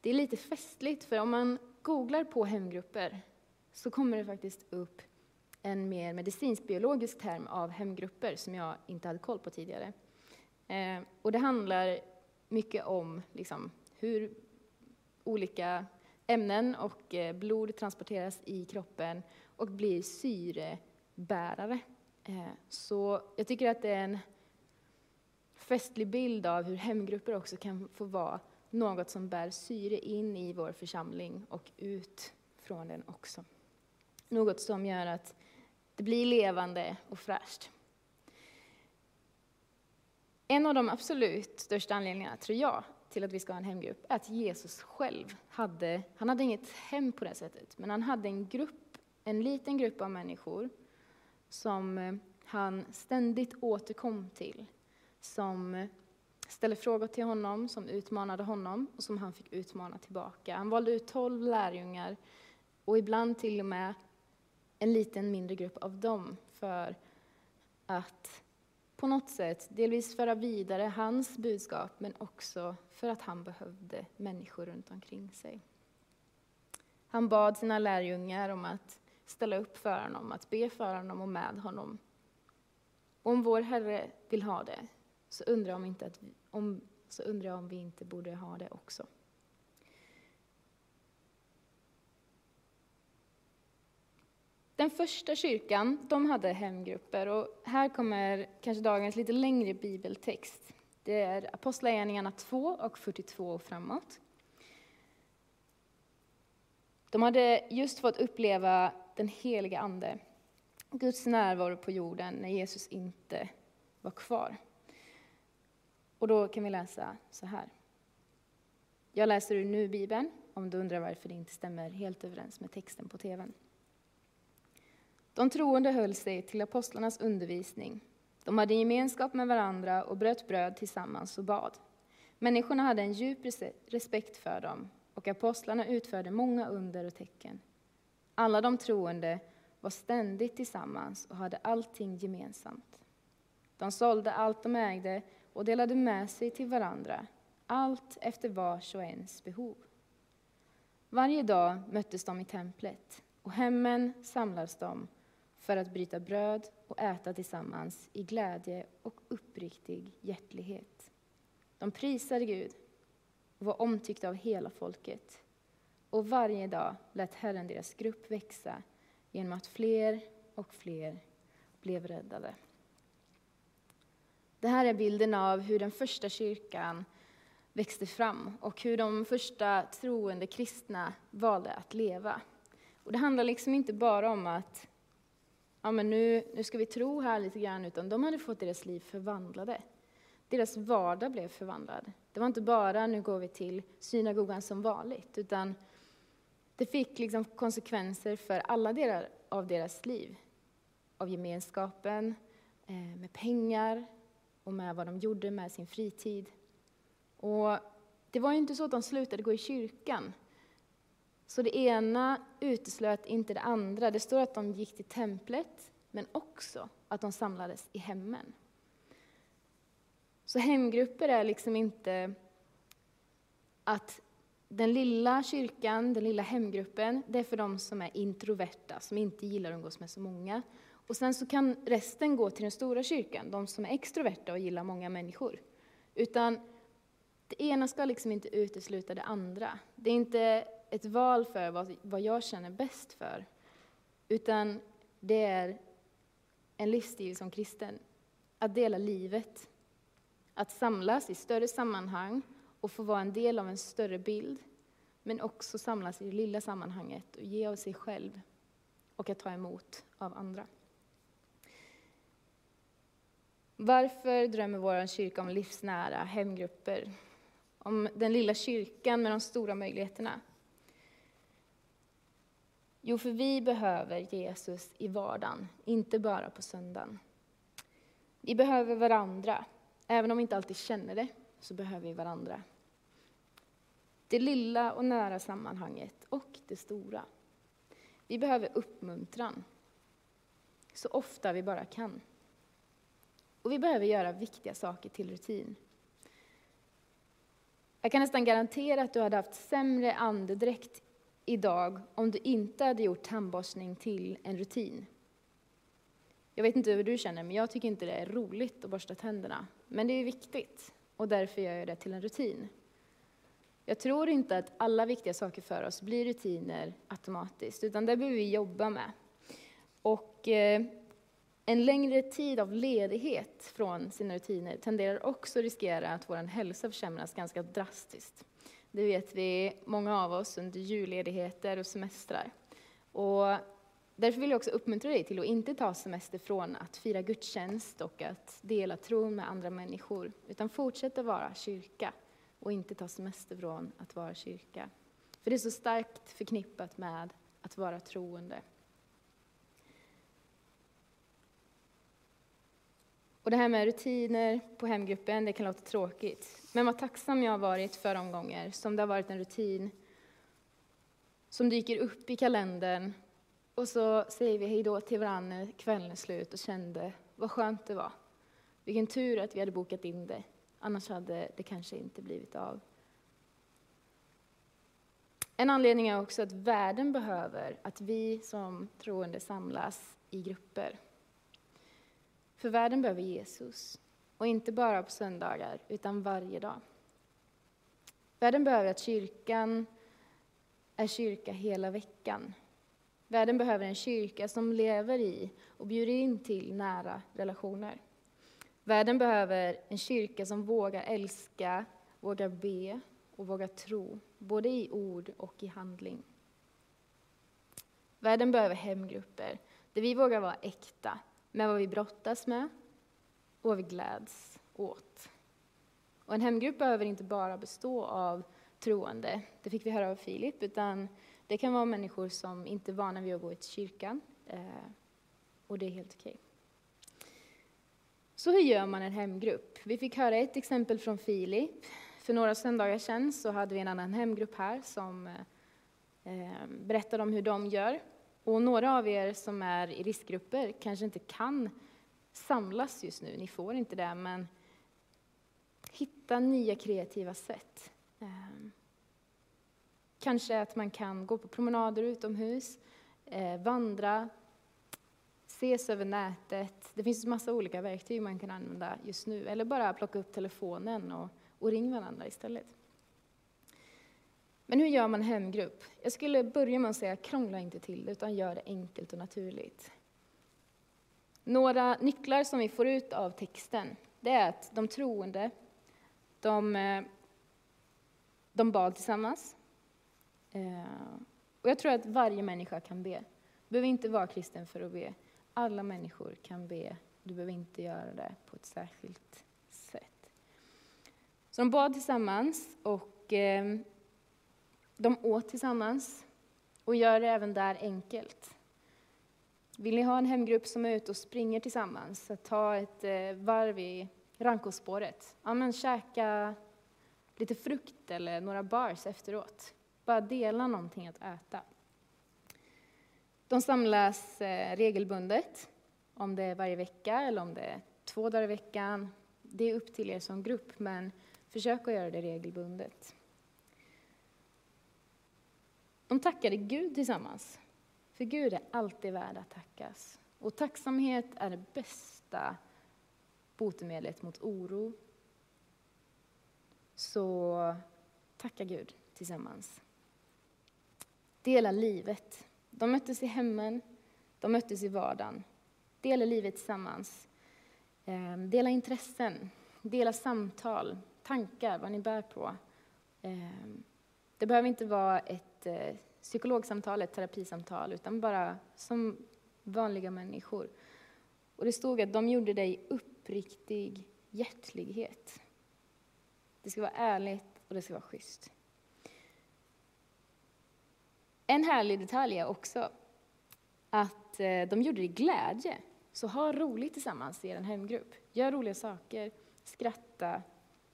Det är lite festligt, för om man googlar på hemgrupper så kommer det faktiskt upp en mer medicinsk-biologisk term av hemgrupper som jag inte hade koll på tidigare. Eh, och det handlar mycket om liksom, hur olika ämnen och eh, blod transporteras i kroppen och blir syre, bärare. Eh, så jag tycker att det är en festlig bild av hur hemgrupper också kan få vara något som bär syre in i vår församling och ut från den också. Något som gör att det blir levande och fräscht. En av de absolut största anledningarna, tror jag, till att vi ska ha en hemgrupp är att Jesus själv hade, han hade inget hem på det sättet, men han hade en grupp, en liten grupp av människor som eh, han ständigt återkom till, som eh, ställde frågor till honom, som utmanade honom och som han fick utmana tillbaka. Han valde ut tolv lärjungar och ibland till och med en liten mindre grupp av dem för att på något sätt delvis föra vidare hans budskap men också för att han behövde människor runt omkring sig. Han bad sina lärjungar om att ställa upp för honom, att be för honom och med honom. Och om vår Herre vill ha det så undrar om, inte att vi, om, så undrar jag om vi inte borde ha det också. Den första kyrkan de hade hemgrupper och här kommer kanske dagens lite längre bibeltext. Det är Apostlagärningarna 2 och 42 och framåt. De hade just fått uppleva den heliga Ande, Guds närvaro på jorden när Jesus inte var kvar. Och då kan vi läsa så här. Jag läser ur Nu-bibeln, om du undrar varför det inte stämmer helt överens med texten på tvn. De troende höll sig till apostlarnas undervisning. De hade gemenskap med varandra och bröt bröd tillsammans och bad. Människorna hade en djup respekt för dem och apostlarna utförde många under och tecken. Alla de troende var ständigt tillsammans och hade allting gemensamt. De sålde allt de ägde och delade med sig till varandra, allt efter vars och ens behov. Varje dag möttes de i templet och hemmen samlades de för att bryta bröd och äta tillsammans i glädje och uppriktig hjärtlighet. De prisade Gud och var omtyckta av hela folket. Och varje dag lät Herren deras grupp växa genom att fler och fler blev räddade. Det här är bilden av hur den första kyrkan växte fram och hur de första troende kristna valde att leva. Och det handlar liksom inte bara om att ja, men nu, nu ska vi tro här lite grann, utan de hade fått deras liv förvandlade. Deras vardag blev förvandlad. Det var inte bara nu går vi till synagogan som vanligt, utan det fick liksom konsekvenser för alla delar av deras liv. Av gemenskapen, eh, med pengar och med vad de gjorde med sin fritid. Och det var ju inte så att de slutade gå i kyrkan, så det ena uteslöt inte det andra. Det står att de gick till templet, men också att de samlades i hemmen. Så hemgrupper är liksom inte att den lilla kyrkan, den lilla hemgruppen, det är för de som är introverta, som inte gillar att umgås med så många. Och sen så kan resten gå till den stora kyrkan, de som är extroverta och gillar många människor. Utan det ena ska liksom inte utesluta det andra. Det är inte ett val för vad, vad jag känner bäst för, utan det är en livsstil som kristen. Att dela livet, att samlas i större sammanhang och få vara en del av en större bild, men också samlas i det lilla sammanhanget och ge av sig själv och att ta emot av andra. Varför drömmer vår kyrka om livsnära hemgrupper? Om den lilla kyrkan med de stora möjligheterna? Jo, för vi behöver Jesus i vardagen, inte bara på söndagen. Vi behöver varandra, även om vi inte alltid känner det. så behöver vi varandra. Det lilla och nära sammanhanget och det stora. Vi behöver uppmuntran så ofta vi bara kan. Och vi behöver göra viktiga saker till rutin. Jag kan nästan garantera att du hade haft sämre andedräkt idag om du inte hade gjort tandborstning till en rutin. Jag vet inte hur du känner, men jag tycker inte det är roligt att borsta tänderna. Men det är viktigt och därför gör jag det till en rutin. Jag tror inte att alla viktiga saker för oss blir rutiner automatiskt, utan det behöver vi jobba med. Och eh, en längre tid av ledighet från sina rutiner tenderar också att riskera att vår hälsa försämras ganska drastiskt. Det vet vi, många av oss, under julledigheter och semestrar. Och därför vill jag också uppmuntra dig till att inte ta semester från att fira gudstjänst och att dela tron med andra människor, utan fortsätta vara kyrka och inte ta semester från att vara kyrka. För det är så starkt förknippat med att vara troende. Och det här med rutiner på hemgruppen, det kan låta tråkigt. Men vad tacksam jag har varit för de gånger som det har varit en rutin som dyker upp i kalendern och så säger vi hej då till varandra när kvällen är slut och kände vad skönt det var. Vilken tur att vi hade bokat in det, annars hade det kanske inte blivit av. En anledning är också att världen behöver att vi som troende samlas i grupper. För världen behöver Jesus. Och inte bara på söndagar, utan varje dag. Världen behöver att kyrkan är kyrka hela veckan. Världen behöver en kyrka som lever i och bjuder in till nära relationer. Världen behöver en kyrka som vågar älska, vågar be och vågar tro, både i ord och i handling. Världen behöver hemgrupper där vi vågar vara äkta, med vad vi brottas med och vad vi gläds åt. Och en hemgrupp behöver inte bara bestå av troende, det fick vi höra av Filip, utan det kan vara människor som inte är vana vid att gå till kyrkan, eh, och det är helt okej. Så hur gör man en hemgrupp? Vi fick höra ett exempel från Filip. För några söndagar sedan så hade vi en annan hemgrupp här som eh, eh, berättade om hur de gör. Och några av er som är i riskgrupper kanske inte kan samlas just nu, ni får inte det, men hitta nya kreativa sätt. Ehm, kanske att man kan gå på promenader utomhus, eh, vandra, ses över nätet. Det finns massa olika verktyg man kan använda just nu, eller bara plocka upp telefonen och, och ring varandra istället. Men hur gör man hemgrupp? Jag skulle börja med att säga krångla inte till det, utan gör det enkelt och naturligt. Några nycklar som vi får ut av texten, det är att de troende, de, eh, de bad tillsammans. Eh, och jag tror att varje människa kan be. Du behöver inte vara kristen för att be. Alla människor kan be. Du behöver inte göra det på ett särskilt sätt. Så de bad tillsammans och eh, de åt tillsammans och gör det även där enkelt. Vill ni ha en hemgrupp som är ute och springer tillsammans, så ta ett eh, varv i Rankospåret, ja men käka lite frukt eller några bars efteråt. Bara dela någonting att äta. De samlas eh, regelbundet, om det är varje vecka eller om det är två dagar i veckan. Det är upp till er som grupp, men försök att göra det regelbundet. De tackade Gud tillsammans. För Gud är alltid värd att tackas. Och tacksamhet är det bästa botemedlet mot oro. Så tacka Gud tillsammans. Dela livet. De möttes i hemmen, de möttes i vardagen. Dela livet tillsammans. Ehm, dela intressen, dela samtal, tankar, vad ni bär på. Ehm, det behöver inte vara ett eh, psykologsamtal, ett terapisamtal, utan bara som vanliga människor. Och det stod att de gjorde det i uppriktig hjärtlighet. Det ska vara ärligt och det ska vara schysst. En härlig detalj är också att eh, de gjorde det i glädje. Så ha roligt tillsammans i er hemgrupp. Gör roliga saker, skratta,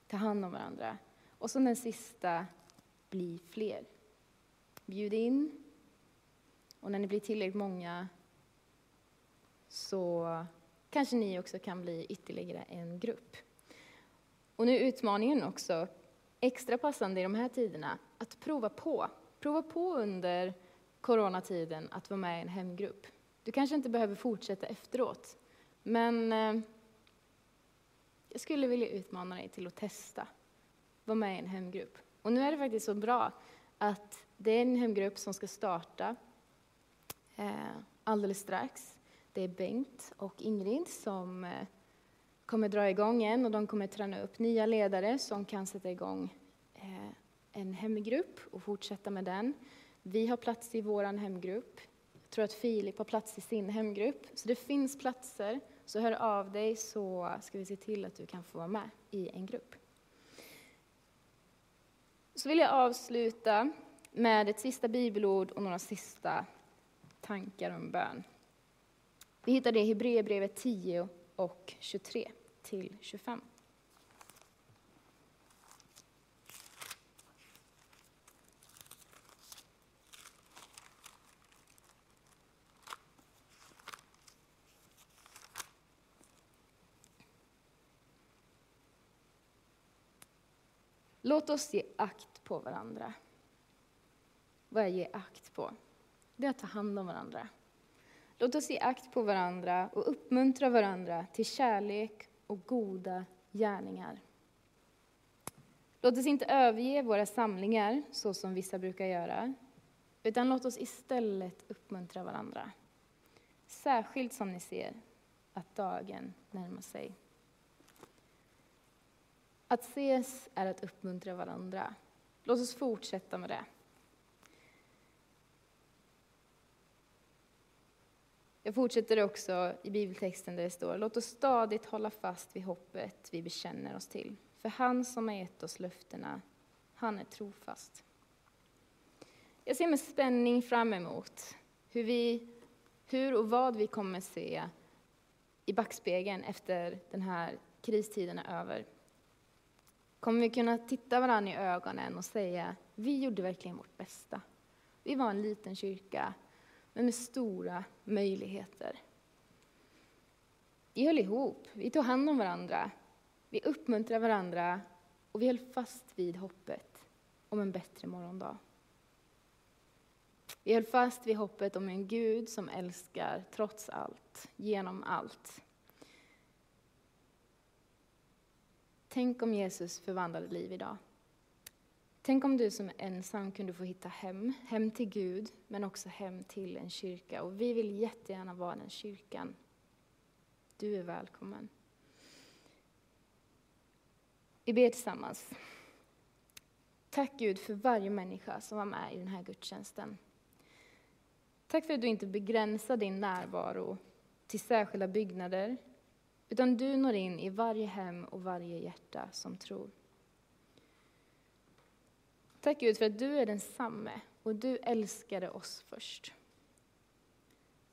ta hand om varandra. Och som den sista, bli fler. Bjud in. Och när ni blir tillräckligt många så kanske ni också kan bli ytterligare en grupp. Och nu är utmaningen också extra passande i de här tiderna att prova på. Prova på under coronatiden att vara med i en hemgrupp. Du kanske inte behöver fortsätta efteråt, men eh, jag skulle vilja utmana dig till att testa. Var med i en hemgrupp. Och nu är det faktiskt så bra att det är en hemgrupp som ska starta eh, alldeles strax. Det är Bengt och Ingrid som eh, kommer dra igång en och de kommer träna upp nya ledare som kan sätta igång en hemgrupp och fortsätta med den. Vi har plats i vår hemgrupp. Jag tror att Filip har plats i sin hemgrupp. Så det finns platser. Så hör av dig så ska vi se till att du kan få vara med i en grupp. Så vill jag avsluta med ett sista bibelord och några sista tankar om bön. Vi hittar det i Hebreerbrevet 10 och 23 till 25. Låt oss ge akt på varandra. Vad är ge akt på? Det är att ta hand om varandra. Låt oss ge akt på varandra och uppmuntra varandra till kärlek och goda gärningar. Låt oss inte överge våra samlingar så som vissa brukar göra, utan låt oss istället uppmuntra varandra. Särskilt som ni ser att dagen närmar sig. Att ses är att uppmuntra varandra. Låt oss fortsätta med det. Jag fortsätter också i bibeltexten där det står Låt oss stadigt hålla fast vid hoppet vi bekänner oss till. För han som har gett oss löftena, han är trofast. Jag ser med spänning fram emot hur, vi, hur och vad vi kommer se i backspegeln efter den här kristiden är över. Kommer vi kunna titta varandra i ögonen och säga vi gjorde verkligen vårt bästa. Vi var en liten kyrka men med stora möjligheter. Vi höll ihop, vi tog hand om varandra, vi uppmuntrade varandra och vi höll fast vid hoppet om en bättre morgondag. Vi höll fast vid hoppet om en Gud som älskar trots allt, genom allt. Tänk om Jesus förvandlade liv idag. Tänk om du som är ensam kunde få hitta hem, hem till Gud, men också hem till en kyrka. Och vi vill jättegärna vara den kyrkan. Du är välkommen. Vi ber tillsammans. Tack Gud för varje människa som var med i den här gudstjänsten. Tack för att du inte begränsar din närvaro till särskilda byggnader, utan du når in i varje hem och varje hjärta som tror. Tack Gud för att du är densamme och du älskade oss först.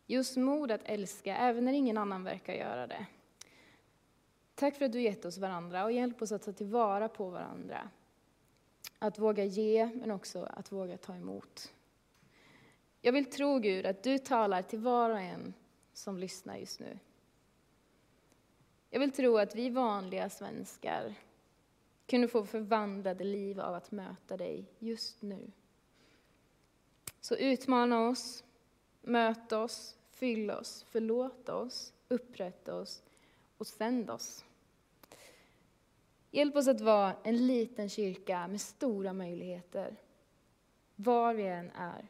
Ge oss mod att älska även när ingen annan verkar göra det. Tack för att du gett oss varandra och hjälp oss att ta tillvara på varandra. Att våga ge, men också att våga ta emot. Jag vill tro Gud att du talar till var och en som lyssnar just nu. Jag vill tro att vi vanliga svenskar kunde få förvandlade liv av att möta dig just nu. Så utmana oss, möt oss, fyll oss, förlåt oss, upprätta oss och sänd oss. Hjälp oss att vara en liten kyrka med stora möjligheter, var vi än är.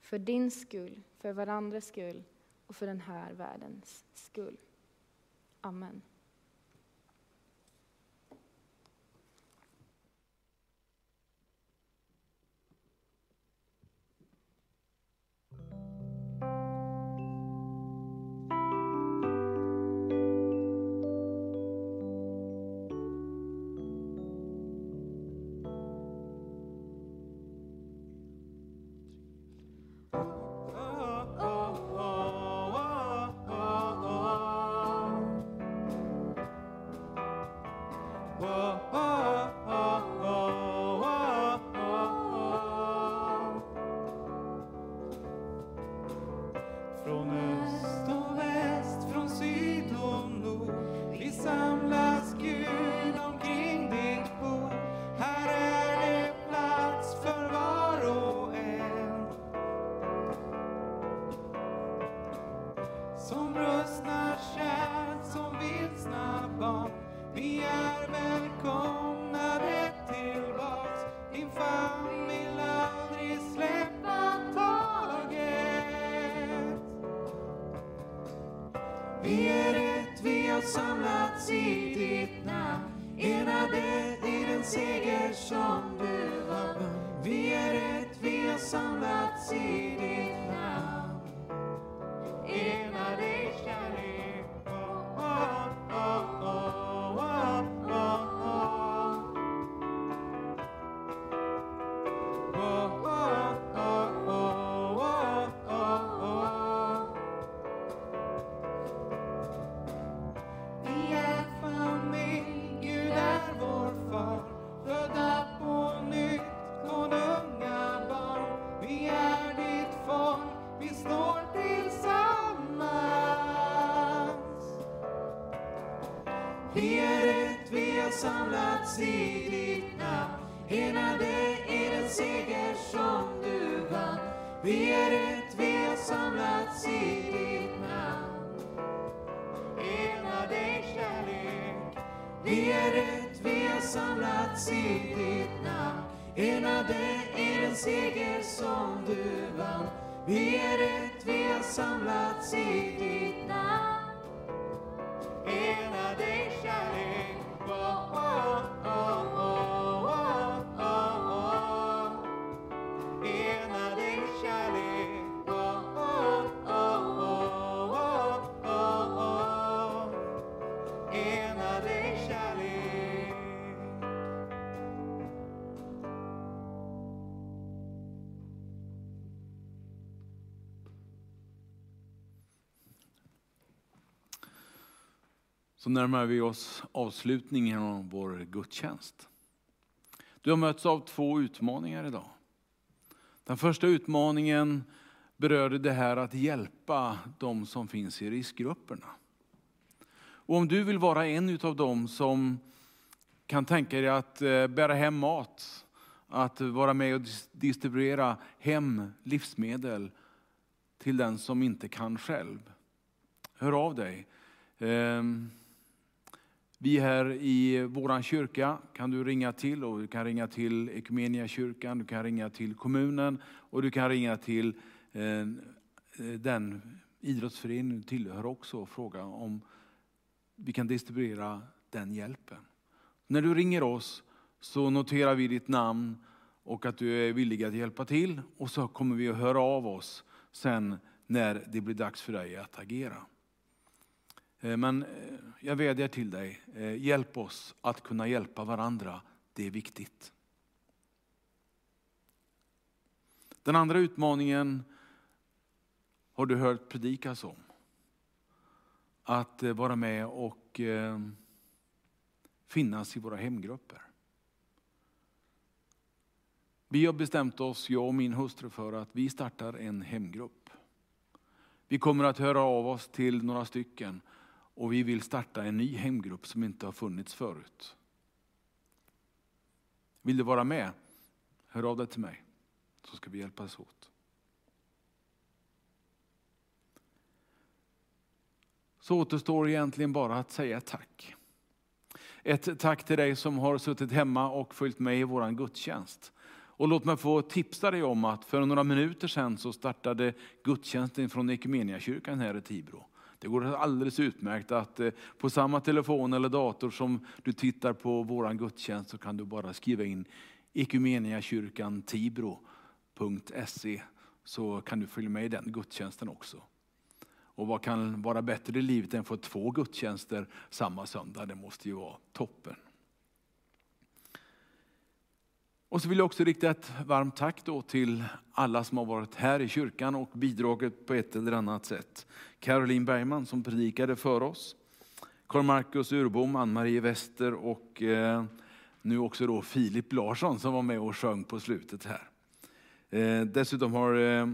För din skull, för varandras skull och för den här världens skull. Amen. Vi är ett, vi har samlats i ditt namn. Enade i den seger som du vann. Vi är ett, vi har samlats i Be Så närmar vi oss avslutningen av vår gudstjänst. Du har mötts av två utmaningar idag. Den första utmaningen berörde det här att hjälpa de som finns i riskgrupperna. Och om du vill vara en av dem som kan tänka dig att eh, bära hem mat, att vara med och distribuera hem livsmedel till den som inte kan själv. Hör av dig. Ehm, vi här i vår kyrka kan du ringa till och du kan ringa till Ekumeniakyrkan, du kan ringa till kommunen och du kan ringa till eh, den idrottsförening du tillhör också och fråga om vi kan distribuera den hjälpen. När du ringer oss så noterar vi ditt namn och att du är villig att hjälpa till och så kommer vi att höra av oss sen när det blir dags för dig att agera. Eh, men eh, jag vädjar till dig, eh, hjälp oss att kunna hjälpa varandra. Det är viktigt. Den andra utmaningen har du hört predikas om. Att vara med och finnas i våra hemgrupper. Vi har bestämt oss, jag och min hustru, för att vi startar en hemgrupp. Vi kommer att höra av oss till några stycken och vi vill starta en ny hemgrupp som inte har funnits förut. Vill du vara med? Hör av dig till mig så ska vi hjälpas åt. Så återstår egentligen bara att säga tack. Ett tack till dig som har suttit hemma och följt med i vår gudstjänst. Och låt mig få tipsa dig om att för några minuter sedan så startade gudstjänsten från Ekumeniakyrkan här i Tibro. Det går alldeles utmärkt att eh, på samma telefon eller dator som du tittar på vår gudstjänst så kan du bara skriva in Ekumeniakyrkan Tibro.se så kan du följa med i den gudstjänsten också. Och vad kan vara bättre i livet än att få två gudstjänster samma söndag? Det måste ju vara toppen. Och så vill jag också rikta ett varmt tack då till alla som har varit här i kyrkan och bidragit på ett eller annat sätt. Caroline Bergman som predikade för oss, Karl Markus Urbom, Ann-Marie Wester och eh, nu också då Filip Larsson som var med och sjöng på slutet här. Eh, dessutom har eh,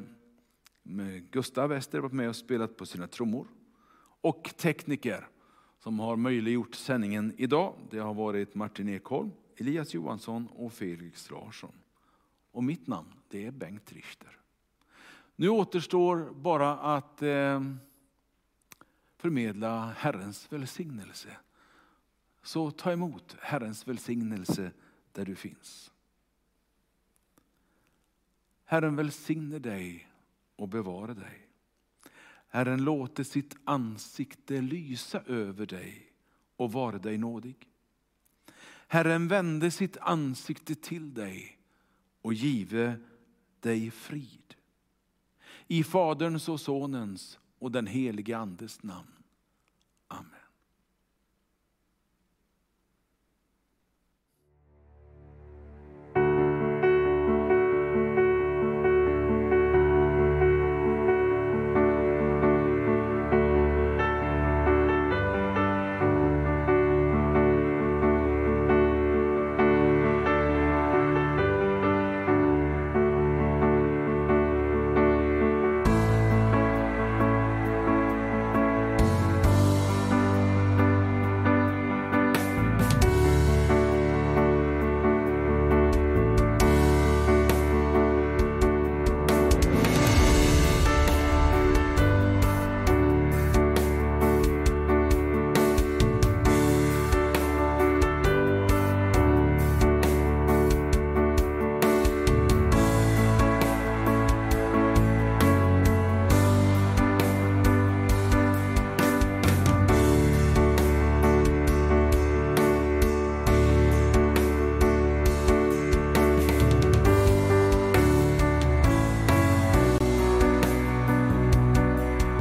Gustav Wester varit med och spelat på sina trummor. Och tekniker som har möjliggjort sändningen idag. Det har varit Martin Ekholm, Elias Johansson och Felix Larsson. Och mitt namn det är Bengt Richter. Nu återstår bara att eh, förmedla Herrens välsignelse. Så ta emot Herrens välsignelse där du finns. Herren välsigne dig och bevara dig. Herren låter sitt ansikte lysa över dig och vara dig nådig. Herren vände sitt ansikte till dig och give dig frid. I Faderns och Sonens och den helige Andes namn.